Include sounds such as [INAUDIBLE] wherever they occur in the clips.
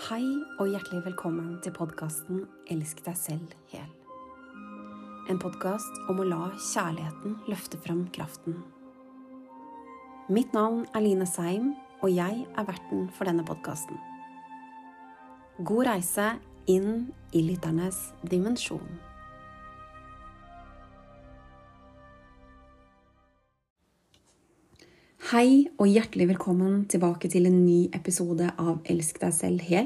Hei og hjertelig velkommen til podkasten Elsk deg selv hel. En podkast om å la kjærligheten løfte frem kraften. Mitt navn er Line Seim, og jeg er verten for denne podkasten. God reise inn i lytternes dimensjon. Hei og hjertelig velkommen tilbake til en ny episode av Elsk deg selv her.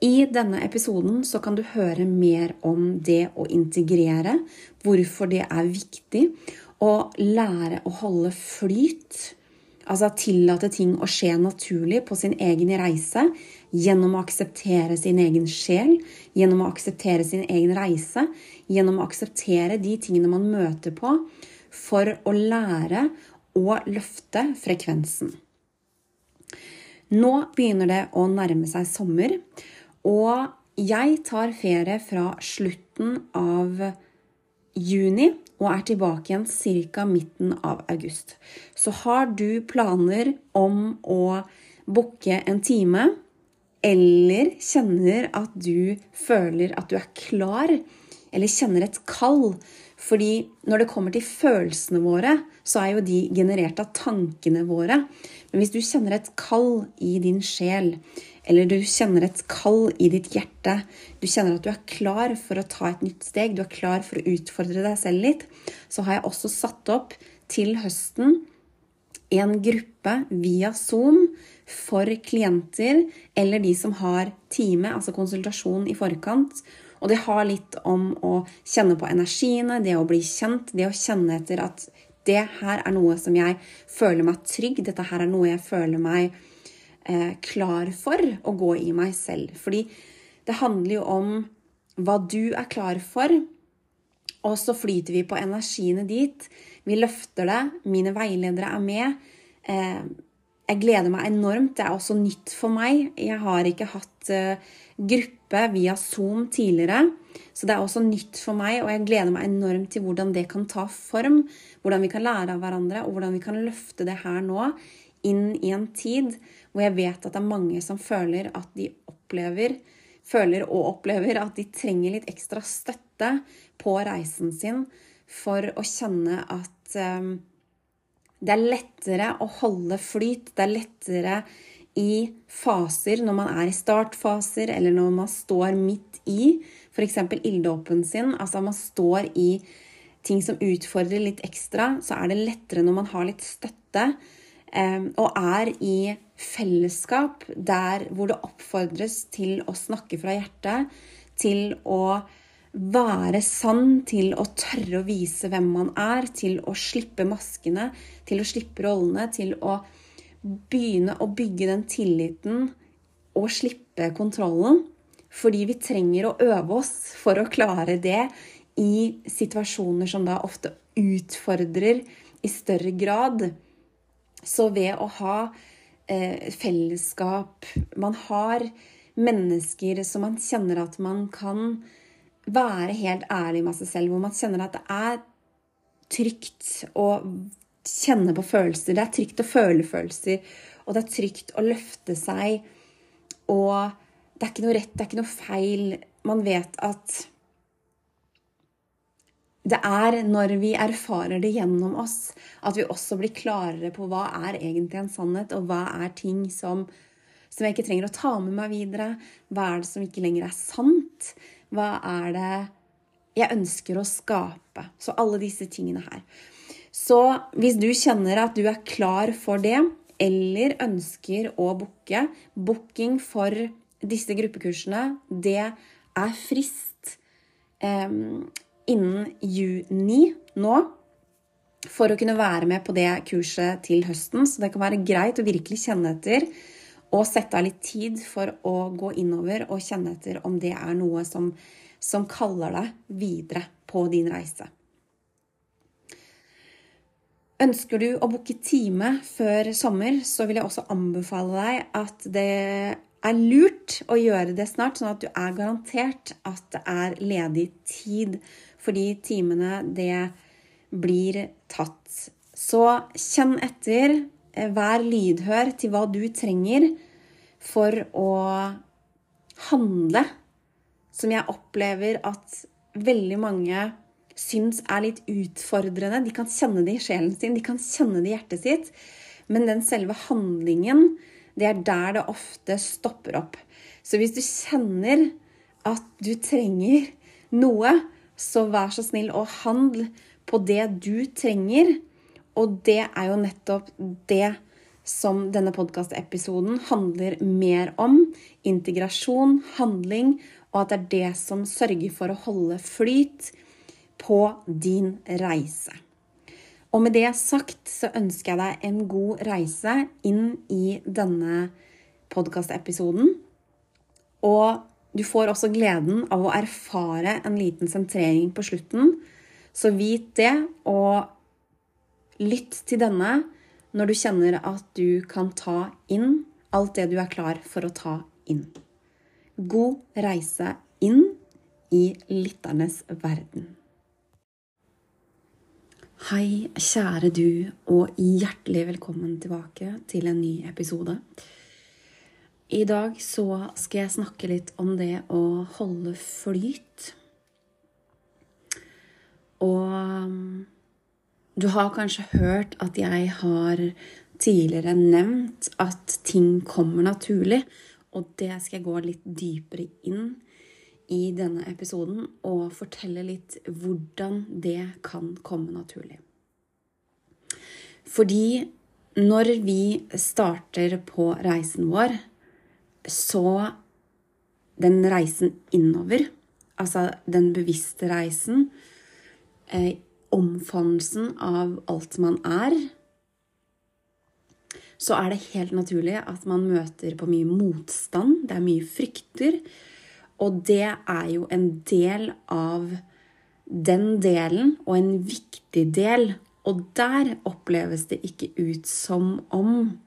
I denne episoden så kan du høre mer om det å integrere, hvorfor det er viktig, å lære å holde flyt, altså tillate ting å skje naturlig på sin egen reise, gjennom å akseptere sin egen sjel, gjennom å akseptere sin egen reise, gjennom å akseptere de tingene man møter på, for å lære og løfte frekvensen. Nå begynner det å nærme seg sommer, og jeg tar ferie fra slutten av juni og er tilbake igjen ca. midten av august. Så har du planer om å booke en time, eller kjenner at du føler at du er klar, eller kjenner et kall fordi når det kommer til følelsene våre, så er jo de generert av tankene våre. Men hvis du kjenner et kall i din sjel, eller du kjenner et kall i ditt hjerte, du kjenner at du er klar for å ta et nytt steg, du er klar for å utfordre deg selv litt, så har jeg også satt opp til høsten en gruppe via Zoom for klienter eller de som har time, altså konsultasjon i forkant, og det har litt om å kjenne på energiene, det å bli kjent, det å kjenne etter at det her er noe som jeg føler meg trygg, dette her er noe jeg føler meg eh, klar for å gå i meg selv. Fordi det handler jo om hva du er klar for, og så flyter vi på energiene dit. Vi løfter det. Mine veiledere er med. Eh, jeg gleder meg enormt. Det er også nytt for meg. Jeg har ikke hatt eh, gruppe via Zoom tidligere, så det er også nytt for meg, og jeg gleder meg enormt til hvordan det kan ta form, hvordan vi kan lære av hverandre, og hvordan vi kan løfte det her nå inn i en tid hvor jeg vet at det er mange som føler at de opplever føler og opplever at de trenger litt ekstra støtte på reisen sin for å kjenne at um, det er lettere å holde flyt. Det er lettere i faser når man er i startfaser, eller når man står midt i f.eks. ilddåpen sin. Altså man står i ting som utfordrer litt ekstra, så er det lettere når man har litt støtte. Ehm, og er i fellesskap der hvor det oppfordres til å snakke fra hjertet, til å være sann, til å tørre å vise hvem man er, til å slippe maskene, til å slippe rollene, til å begynne å bygge den tilliten og slippe kontrollen. Fordi vi trenger å øve oss for å klare det i situasjoner som da ofte utfordrer i større grad. Så ved å ha eh, fellesskap Man har mennesker som man kjenner at man kan være helt ærlig med seg selv, hvor man kjenner at det er trygt å kjenne på følelser. Det er trygt å føle følelser, og det er trygt å løfte seg. Og det er ikke noe rett, det er ikke noe feil. Man vet at det er når vi erfarer det gjennom oss, at vi også blir klarere på hva er egentlig en sannhet, og hva er ting som, som jeg ikke trenger å ta med meg videre. Hva er det som ikke lenger er sant? Hva er det jeg ønsker å skape? Så alle disse tingene her. Så hvis du kjenner at du er klar for det, eller ønsker å booke Booking for disse gruppekursene, det er frist eh, innen juni nå. For å kunne være med på det kurset til høsten. Så det kan være greit å virkelig kjenne etter og sette av litt tid for å gå innover og kjenne etter om det er noe som, som kaller deg videre på din reise. Ønsker du å booke time før sommer, så vil jeg også anbefale deg at det er lurt å gjøre det snart, sånn at du er garantert at det er ledig tid. Fordi timene, det blir tatt. Så kjenn etter. Eh, vær lydhør til hva du trenger for å handle, som jeg opplever at veldig mange syns er litt utfordrende. De kan kjenne det i sjelen sin, de kan kjenne det i hjertet sitt. Men den selve handlingen, det er der det ofte stopper opp. Så hvis du kjenner at du trenger noe, så vær så snill og handl på det du trenger. Og det er jo nettopp det som denne podkastepisoden handler mer om. Integrasjon, handling, og at det er det som sørger for å holde flyt på din reise. Og med det sagt så ønsker jeg deg en god reise inn i denne podkastepisoden. Og du får også gleden av å erfare en liten sentrering på slutten. Så vit det, og lytt til denne når du kjenner at du kan ta inn alt det du er klar for å ta inn. God reise inn i lytternes verden. Hei, kjære du, og hjertelig velkommen tilbake til en ny episode. I dag så skal jeg snakke litt om det å holde flyt. Og du har kanskje hørt at jeg har tidligere nevnt at ting kommer naturlig, og det skal jeg gå litt dypere inn i denne episoden og fortelle litt hvordan det kan komme naturlig. Fordi når vi starter på reisen vår, så den reisen innover, altså den bevisste reisen, eh, omfavnelsen av alt man er, så er det helt naturlig at man møter på mye motstand. Det er mye frykter. Og det er jo en del av den delen, og en viktig del. Og der oppleves det ikke ut som om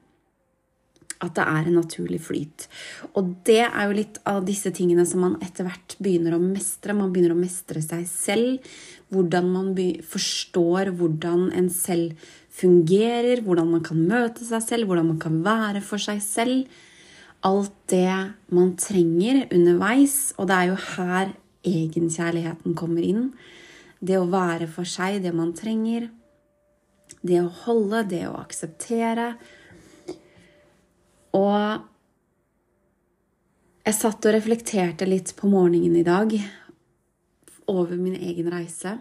at det er en naturlig flyt. Og det er jo litt av disse tingene som man etter hvert begynner å mestre. Man begynner å mestre seg selv. Hvordan man forstår hvordan en selv fungerer, hvordan man kan møte seg selv, hvordan man kan være for seg selv alt det man trenger underveis. Og det er jo her egenkjærligheten kommer inn. Det å være for seg det man trenger. Det å holde, det å akseptere. Og jeg satt og reflekterte litt på morgenen i dag over min egen reise.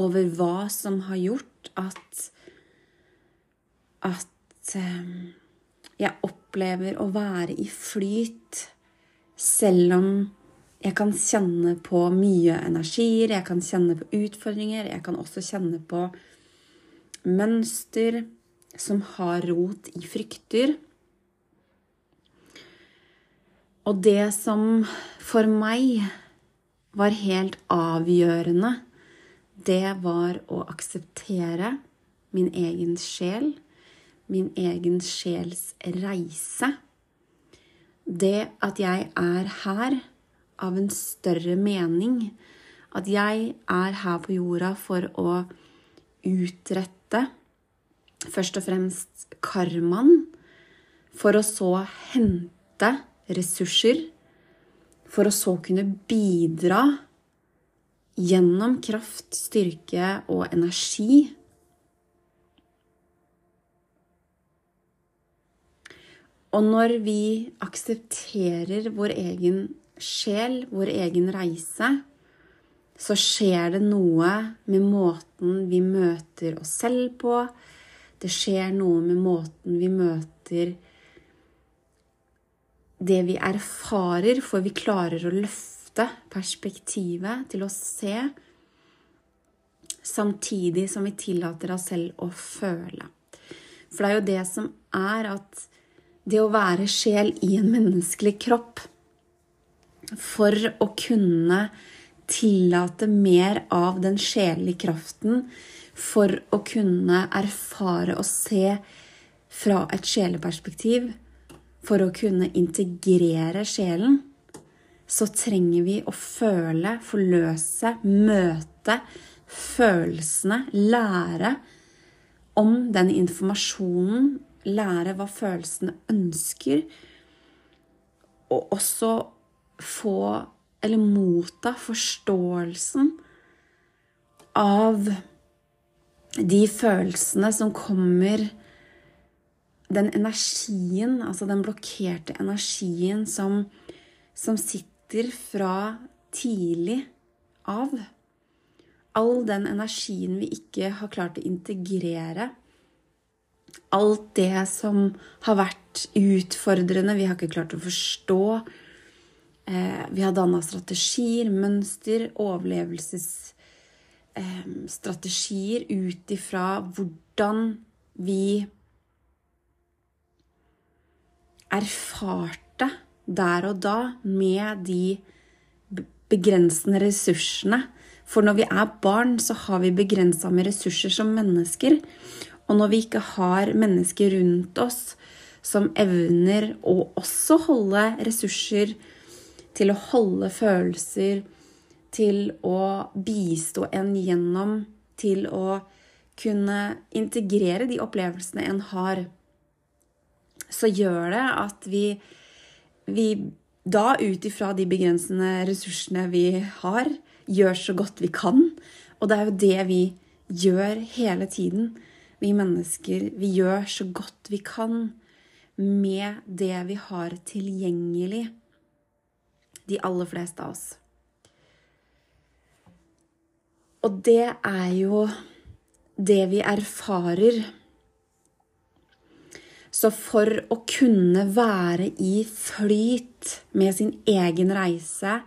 Over hva som har gjort at at um, jeg opplever å være i flyt, selv om jeg kan kjenne på mye energier, jeg kan kjenne på utfordringer, jeg kan også kjenne på mønster som har rot i frykter. Og det som for meg var helt avgjørende, det var å akseptere min egen sjel min egen sjels reise. Det at jeg er her av en større mening. At jeg er her på jorda for å utrette først og fremst karmaen, for å så hente ressurser, for å så kunne bidra gjennom kraft, styrke og energi Og når vi aksepterer vår egen sjel, vår egen reise, så skjer det noe med måten vi møter oss selv på. Det skjer noe med måten vi møter det vi erfarer, for vi klarer å løfte perspektivet til å se, samtidig som vi tillater oss selv å føle. For det er jo det som er at det å være sjel i en menneskelig kropp for å kunne tillate mer av den sjelelige kraften, for å kunne erfare og se fra et sjeleperspektiv, for å kunne integrere sjelen, så trenger vi å føle, forløse, møte følelsene, lære om den informasjonen lære hva følelsene ønsker, og også få, eller motta, forståelsen av de følelsene som kommer Den energien, altså den blokkerte energien som, som sitter fra tidlig av. All den energien vi ikke har klart å integrere. Alt det som har vært utfordrende, vi har ikke klart å forstå. Eh, vi har danna strategier, mønster, overlevelsesstrategier eh, ut ifra hvordan vi erfarte der og da med de begrensende ressursene. For når vi er barn, så har vi begrensa med ressurser som mennesker. Og når vi ikke har mennesker rundt oss som evner å også holde ressurser til å holde følelser, til å bistå en gjennom til å kunne integrere de opplevelsene en har, så gjør det at vi, vi da ut ifra de begrensende ressursene vi har, gjør så godt vi kan. Og det er jo det vi gjør hele tiden. Vi mennesker, vi gjør så godt vi kan med det vi har tilgjengelig, de aller fleste av oss. Og det er jo det vi erfarer. Så for å kunne være i flyt med sin egen reise,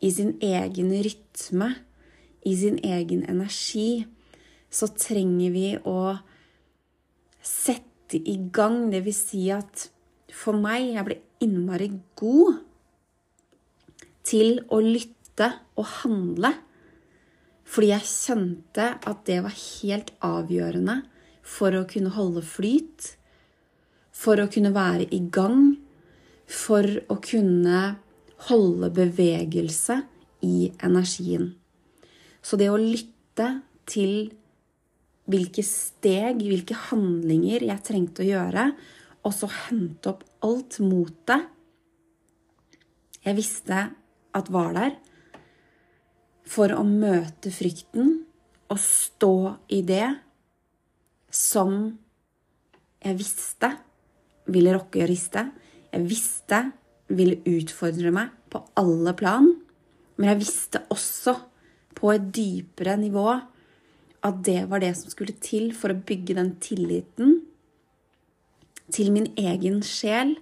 i sin egen rytme, i sin egen energi, så trenger vi å sette i gang. Det vil si at for meg Jeg ble innmari god til å lytte og handle fordi jeg kjente at det var helt avgjørende for å kunne holde flyt, for å kunne være i gang, for å kunne holde bevegelse i energien. Så det å lytte til hvilke steg, hvilke handlinger jeg trengte å gjøre, og så hente opp alt motet jeg visste at var der, for å møte frykten og stå i det som jeg visste ville rokke og riste. Jeg visste ville utfordre meg på alle plan. Men jeg visste også på et dypere nivå at det var det som skulle til for å bygge den tilliten til min egen sjel,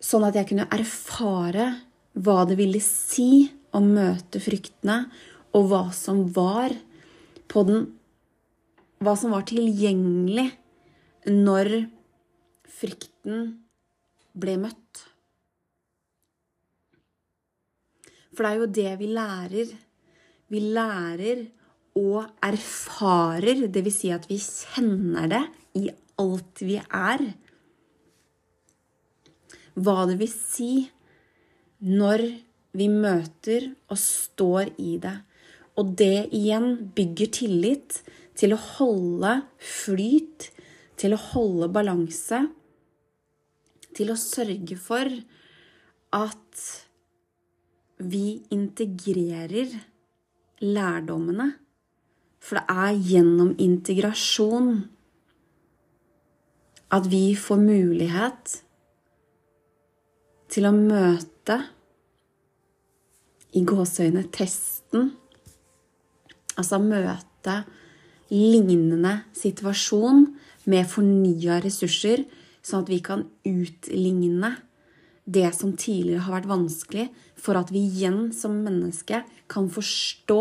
sånn at jeg kunne erfare hva det ville si å møte fryktene, og hva som var på den Hva som var tilgjengelig når frykten ble møtt. For det er jo det vi lærer. Vi lærer og erfarer, dvs. Si at vi kjenner det i alt vi er. Hva det vil si når vi møter og står i det. Og det igjen bygger tillit til å holde flyt, til å holde balanse, til å sørge for at vi integrerer lærdommene. For det er gjennom integrasjon at vi får mulighet til å møte i gåseøyne testen, altså møte lignende situasjon med fornya ressurser, sånn at vi kan utligne det som tidligere har vært vanskelig, for at vi igjen som menneske kan forstå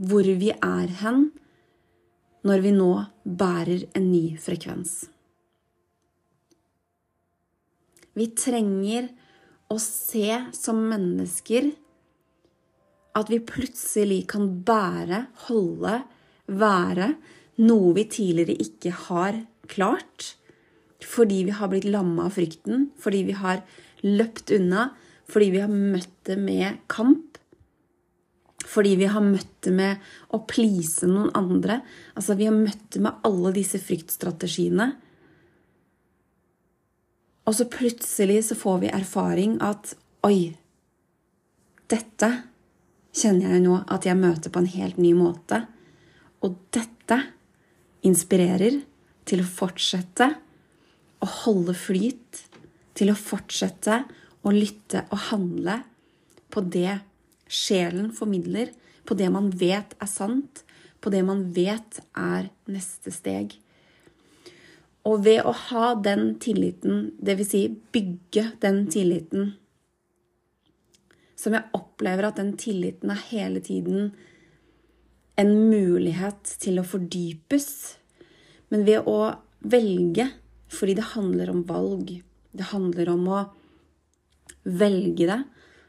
hvor vi er hen når vi nå bærer en ny frekvens. Vi trenger å se som mennesker at vi plutselig kan bære, holde, være noe vi tidligere ikke har klart. Fordi vi har blitt lamma av frykten, fordi vi har løpt unna, fordi vi har møtt det med kamp. Fordi vi har møtt det med å please noen andre. Altså, vi har møtt det med alle disse fryktstrategiene. Og så plutselig så får vi erfaring at oi, dette kjenner jeg nå at jeg møter på en helt ny måte. Og dette inspirerer til å fortsette å holde flyt, til å fortsette å lytte og handle på det sjelen formidler, på det man vet er sant, på det man vet er neste steg. Og ved å ha den tilliten, dvs. Si bygge den tilliten som jeg opplever at den tilliten er hele tiden en mulighet til å fordypes. Men ved å velge, fordi det handler om valg, det handler om å velge det,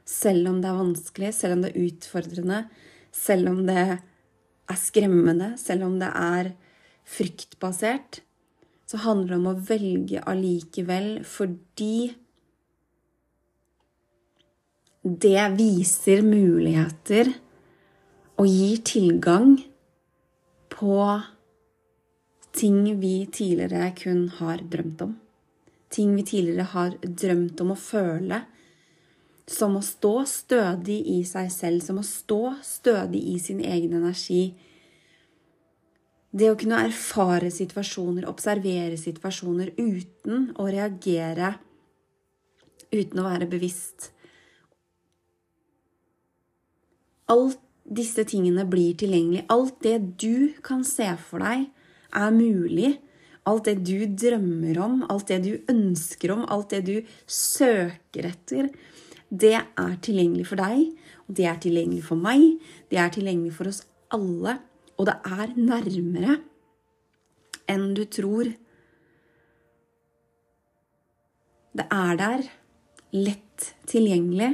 selv om det er vanskelig, selv om det er utfordrende, selv om det er skremmende, selv om det er fryktbasert, så handler det om å velge allikevel fordi det viser muligheter og gir tilgang på ting vi tidligere kun har drømt om. Ting vi tidligere har drømt om å føle. Som å stå stødig i seg selv, som å stå stødig i sin egen energi. Det å kunne erfare situasjoner, observere situasjoner uten å reagere, uten å være bevisst Alt disse tingene blir tilgjengelig. Alt det du kan se for deg, er mulig. Alt det du drømmer om, alt det du ønsker om, alt det du søker etter, det er tilgjengelig for deg. Og det er tilgjengelig for meg. Det er tilgjengelig for oss alle. Og det er nærmere enn du tror. Det er der, lett tilgjengelig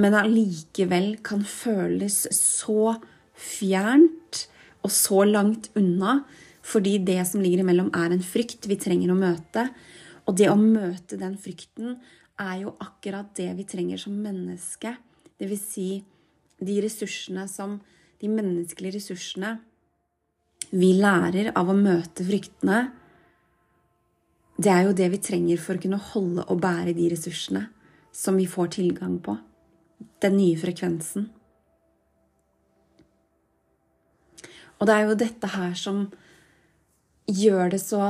men allikevel kan føles så fjernt og så langt unna fordi det som ligger imellom, er en frykt vi trenger å møte. Og det å møte den frykten er jo akkurat det vi trenger som menneske. Vil si de ressursene som De menneskelige ressursene vi lærer av å møte fryktene. Det er jo det vi trenger for å kunne holde og bære de ressursene som vi får tilgang på den nye frekvensen. Og det er jo dette her som gjør det så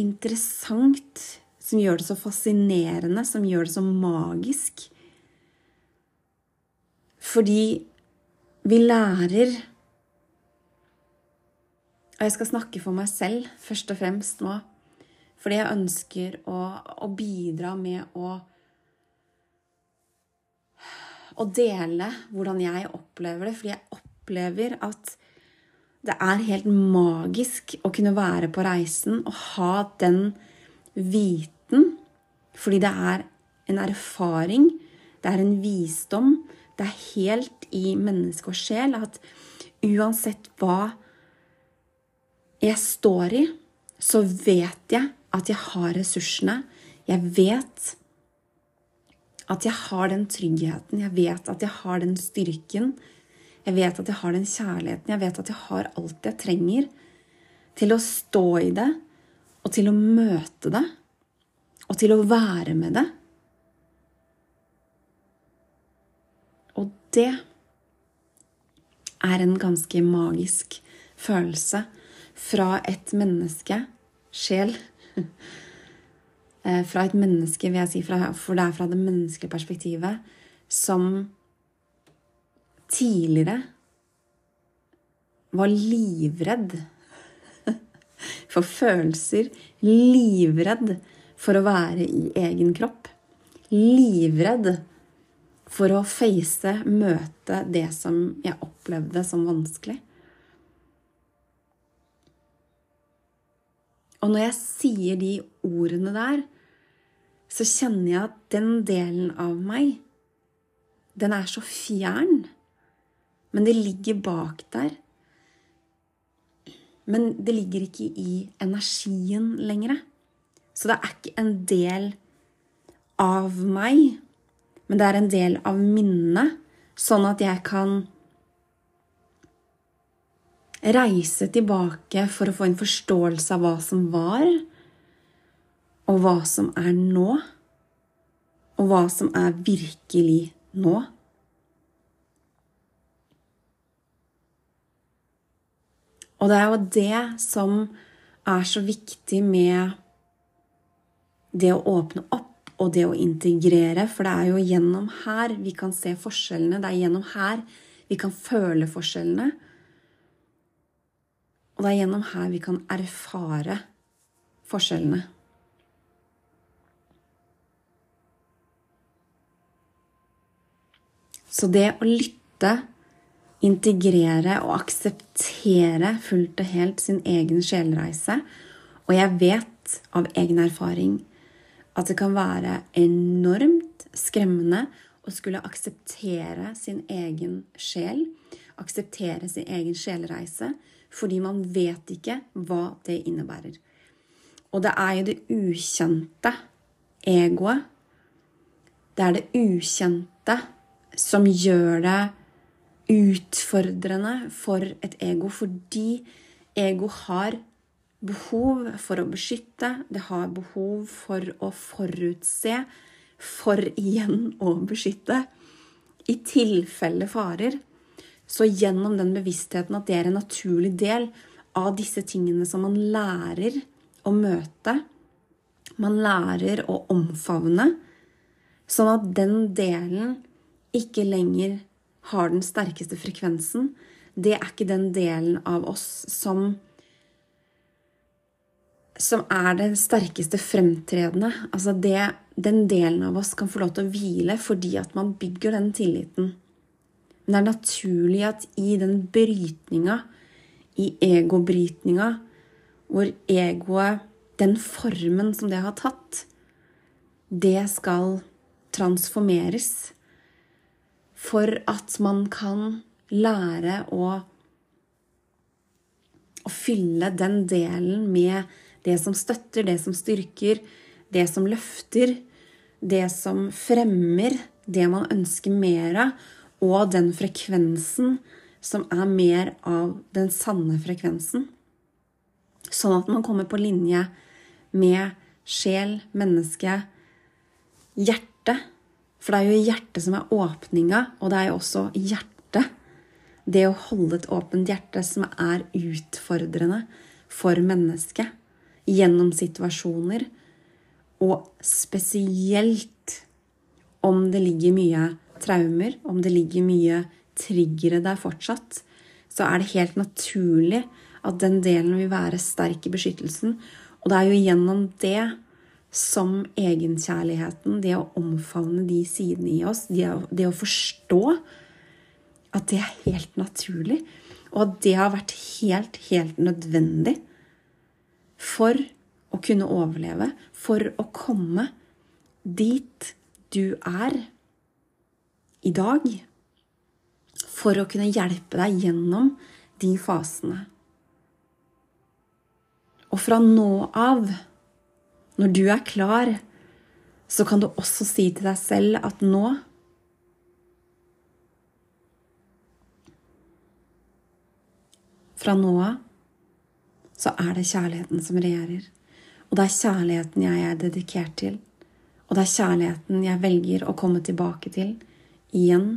interessant, som gjør det så fascinerende, som gjør det så magisk. Fordi vi lærer Og jeg skal snakke for meg selv først og fremst nå. Fordi jeg ønsker å, å bidra med å å dele hvordan jeg opplever det, fordi jeg opplever at det er helt magisk å kunne være på reisen og ha den viten, fordi det er en erfaring, det er en visdom, det er helt i menneske og sjel at uansett hva jeg står i, så vet jeg at jeg har ressursene. Jeg vet at jeg har den tryggheten, jeg vet at jeg har den styrken. Jeg vet at jeg har den kjærligheten, jeg vet at jeg har alt jeg trenger til å stå i det, og til å møte det, og til å være med det. Og det er en ganske magisk følelse fra et menneske, sjel, Eh, fra et menneske, vil jeg si, for det er fra det menneskelige perspektivet, som tidligere var livredd [LAUGHS] for følelser, livredd for å være i egen kropp, livredd for å face, møte det som jeg opplevde som vanskelig. Og når jeg sier de ordene der, så kjenner jeg at den delen av meg, den er så fjern. Men det ligger bak der. Men det ligger ikke i energien lenger. Så det er ikke en del av meg, men det er en del av minnet, sånn at jeg kan reise tilbake for å få en forståelse av hva som var, og hva som er nå, og hva som er virkelig nå. Og det er jo det som er så viktig med det å åpne opp og det å integrere, for det er jo gjennom her vi kan se forskjellene. Det er gjennom her vi kan føle forskjellene. Og det er gjennom her vi kan erfare forskjellene. Så det å lytte, integrere og akseptere fullt og helt sin egen sjelreise Og jeg vet av egen erfaring at det kan være enormt skremmende å skulle akseptere sin egen sjel, akseptere sin egen sjelreise, fordi man vet ikke hva det innebærer. Og det er jo det ukjente egoet. Det er det ukjente som gjør det utfordrende for et ego, fordi ego har behov for å beskytte, det har behov for å forutse, for igjen å beskytte. I tilfelle farer. Så gjennom den bevisstheten at det er en naturlig del av disse tingene som man lærer å møte, man lærer å omfavne, sånn at den delen ikke lenger har den sterkeste frekvensen, det er ikke den delen av oss som som er det sterkeste fremtredende. Altså det, den delen av oss kan få lov til å hvile fordi at man bygger den tilliten. Men det er naturlig at i den brytninga, i egobrytninga, hvor egoet, den formen som det har tatt, det skal transformeres for at man kan lære å, å fylle den delen med det som støtter, det som styrker, det som løfter, det som fremmer det man ønsker mer av, og den frekvensen som er mer av den sanne frekvensen. Sånn at man kommer på linje med sjel, menneske, hjerte. For det er jo hjertet som er åpninga, og det er jo også hjertet, det å holde et åpent hjerte, som er utfordrende for mennesket gjennom situasjoner, og spesielt om det ligger mye traumer, om det ligger mye triggere der fortsatt, så er det helt naturlig at den delen vil være sterk i beskyttelsen. Og det er jo gjennom det som egenkjærligheten, det å omfavne de sidene i oss, det å, det å, forstå at det er helt naturlig, og at det har vært helt, helt nødvendig for å kunne overleve, for å komme dit du er i dag, for å kunne hjelpe deg gjennom de fasene. Og fra nå av når du er klar, så kan du også si til deg selv at nå Fra nå av så er det kjærligheten som regjerer. Og det er kjærligheten jeg er dedikert til. Og det er kjærligheten jeg velger å komme tilbake til igjen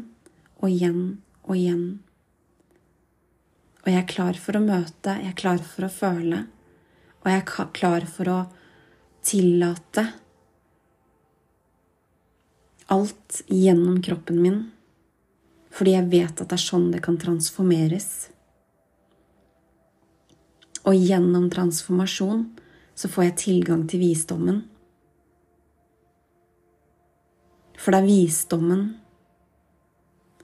og igjen og igjen. Og jeg er klar for å møte, jeg er klar for å føle, og jeg er klar for å tillate alt gjennom kroppen min, fordi jeg vet at det er sånn det kan transformeres. Og gjennom transformasjon så får jeg tilgang til visdommen. For det er visdommen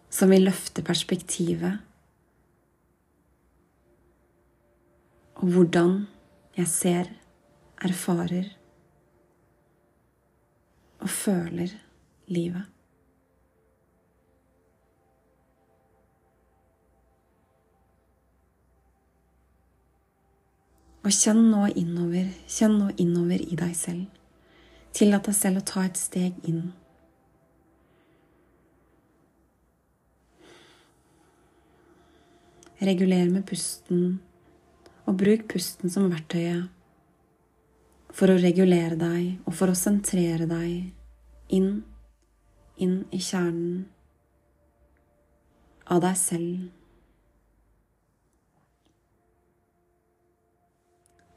som vil løfte perspektivet. Og hvordan jeg ser, erfarer og føler livet. Og kjenn nå innover, kjenn nå innover i deg selv. Tillat deg selv å ta et steg inn. Reguler med pusten, og bruk pusten som verktøyet for å regulere deg og for å sentrere deg inn, inn i kjernen av deg selv.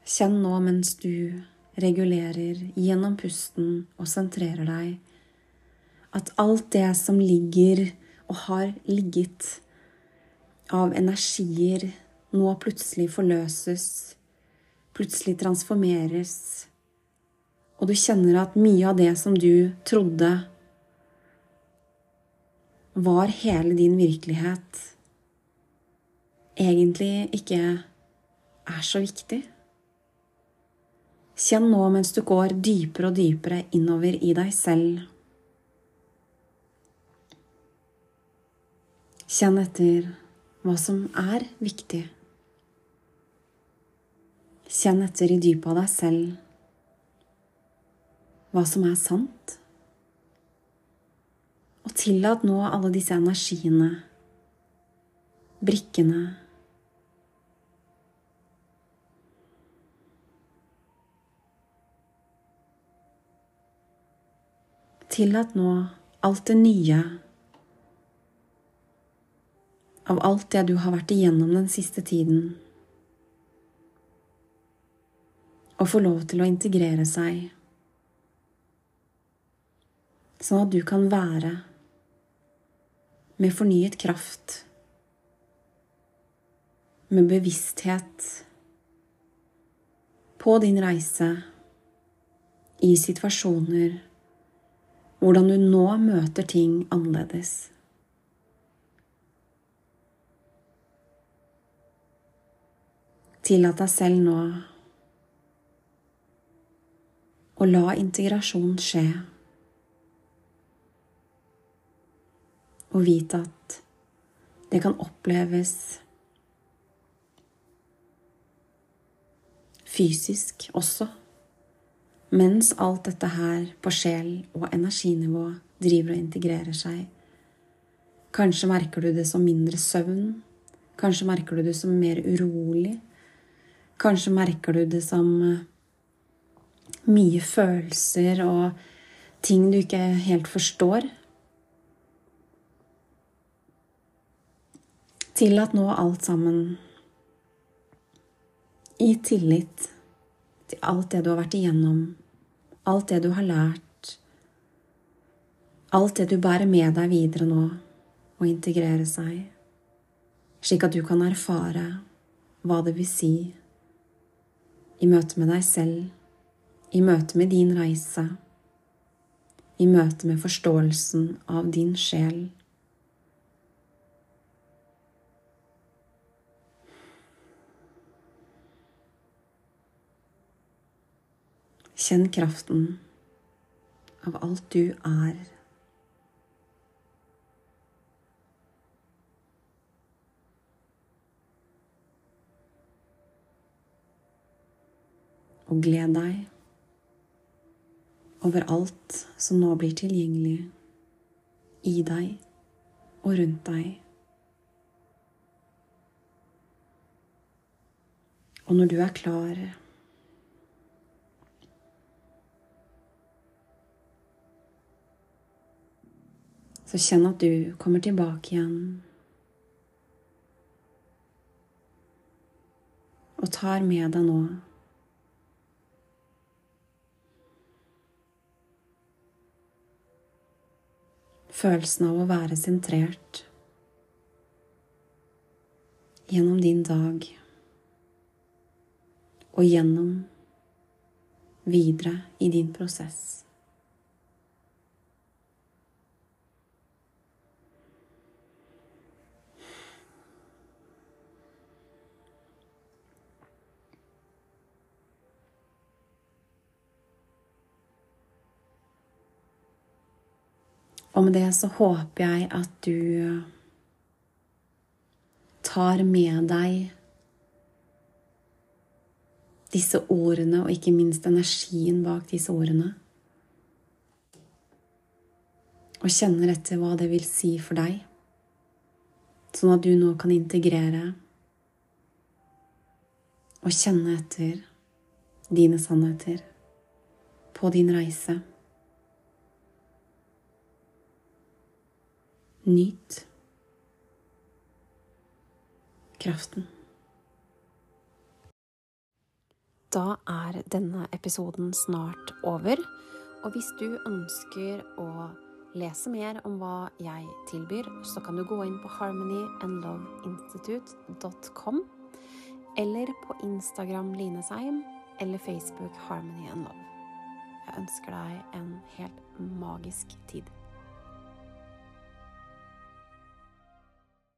Kjenn nå mens du regulerer gjennom pusten og sentrerer deg, at alt det som ligger og har ligget av energier, nå plutselig forløses, plutselig transformeres, og du kjenner at mye av det som du trodde var hele din virkelighet, egentlig ikke er så viktig. Kjenn nå mens du går dypere og dypere innover i deg selv. Kjenn etter hva som er viktig. Kjenn etter i dypet av deg selv hva som er sant. Og tillat nå alle disse energiene, brikkene Tillat nå alt det nye av alt det du har vært igjennom den siste tiden, å få lov til å integrere seg, sånn at du kan være med fornyet kraft, med bevissthet på din reise i situasjoner hvordan du nå møter ting annerledes. Tillat deg selv nå å la integrasjon skje. Og vite at det kan oppleves fysisk også, mens alt dette her på sjel og energinivå driver og integrerer seg. Kanskje merker du det som mindre søvn. Kanskje merker du det som mer urolig. Kanskje merker du det som eh, mye følelser og ting du ikke helt forstår. Tillat nå alt sammen i tillit til alt det du har vært igjennom, alt det du har lært, alt det du bærer med deg videre nå, og integrere seg, slik at du kan erfare hva det vil si i møte med deg selv, i møte med din reise, i møte med forståelsen av din sjel. Kjenn kraften av alt du er. og gled deg over alt som nå blir tilgjengelig i deg og rundt deg. Og når du er klar Så kjenn at du kommer tilbake igjen og tar med deg nå følelsen av å være sentrert gjennom din dag og gjennom videre i din prosess. Og med det så håper jeg at du tar med deg disse ordene, og ikke minst energien bak disse ordene. Og kjenner etter hva det vil si for deg, sånn at du nå kan integrere og kjenne etter dine sannheter på din reise. Nyt kraften. Da er denne episoden snart over. Og hvis du ønsker å lese mer om hva jeg tilbyr, så kan du gå inn på harmonyandloveinstitute.com, eller på Instagram Line Seim, eller Facebook Harmony and Love. Jeg ønsker deg en helt magisk tid.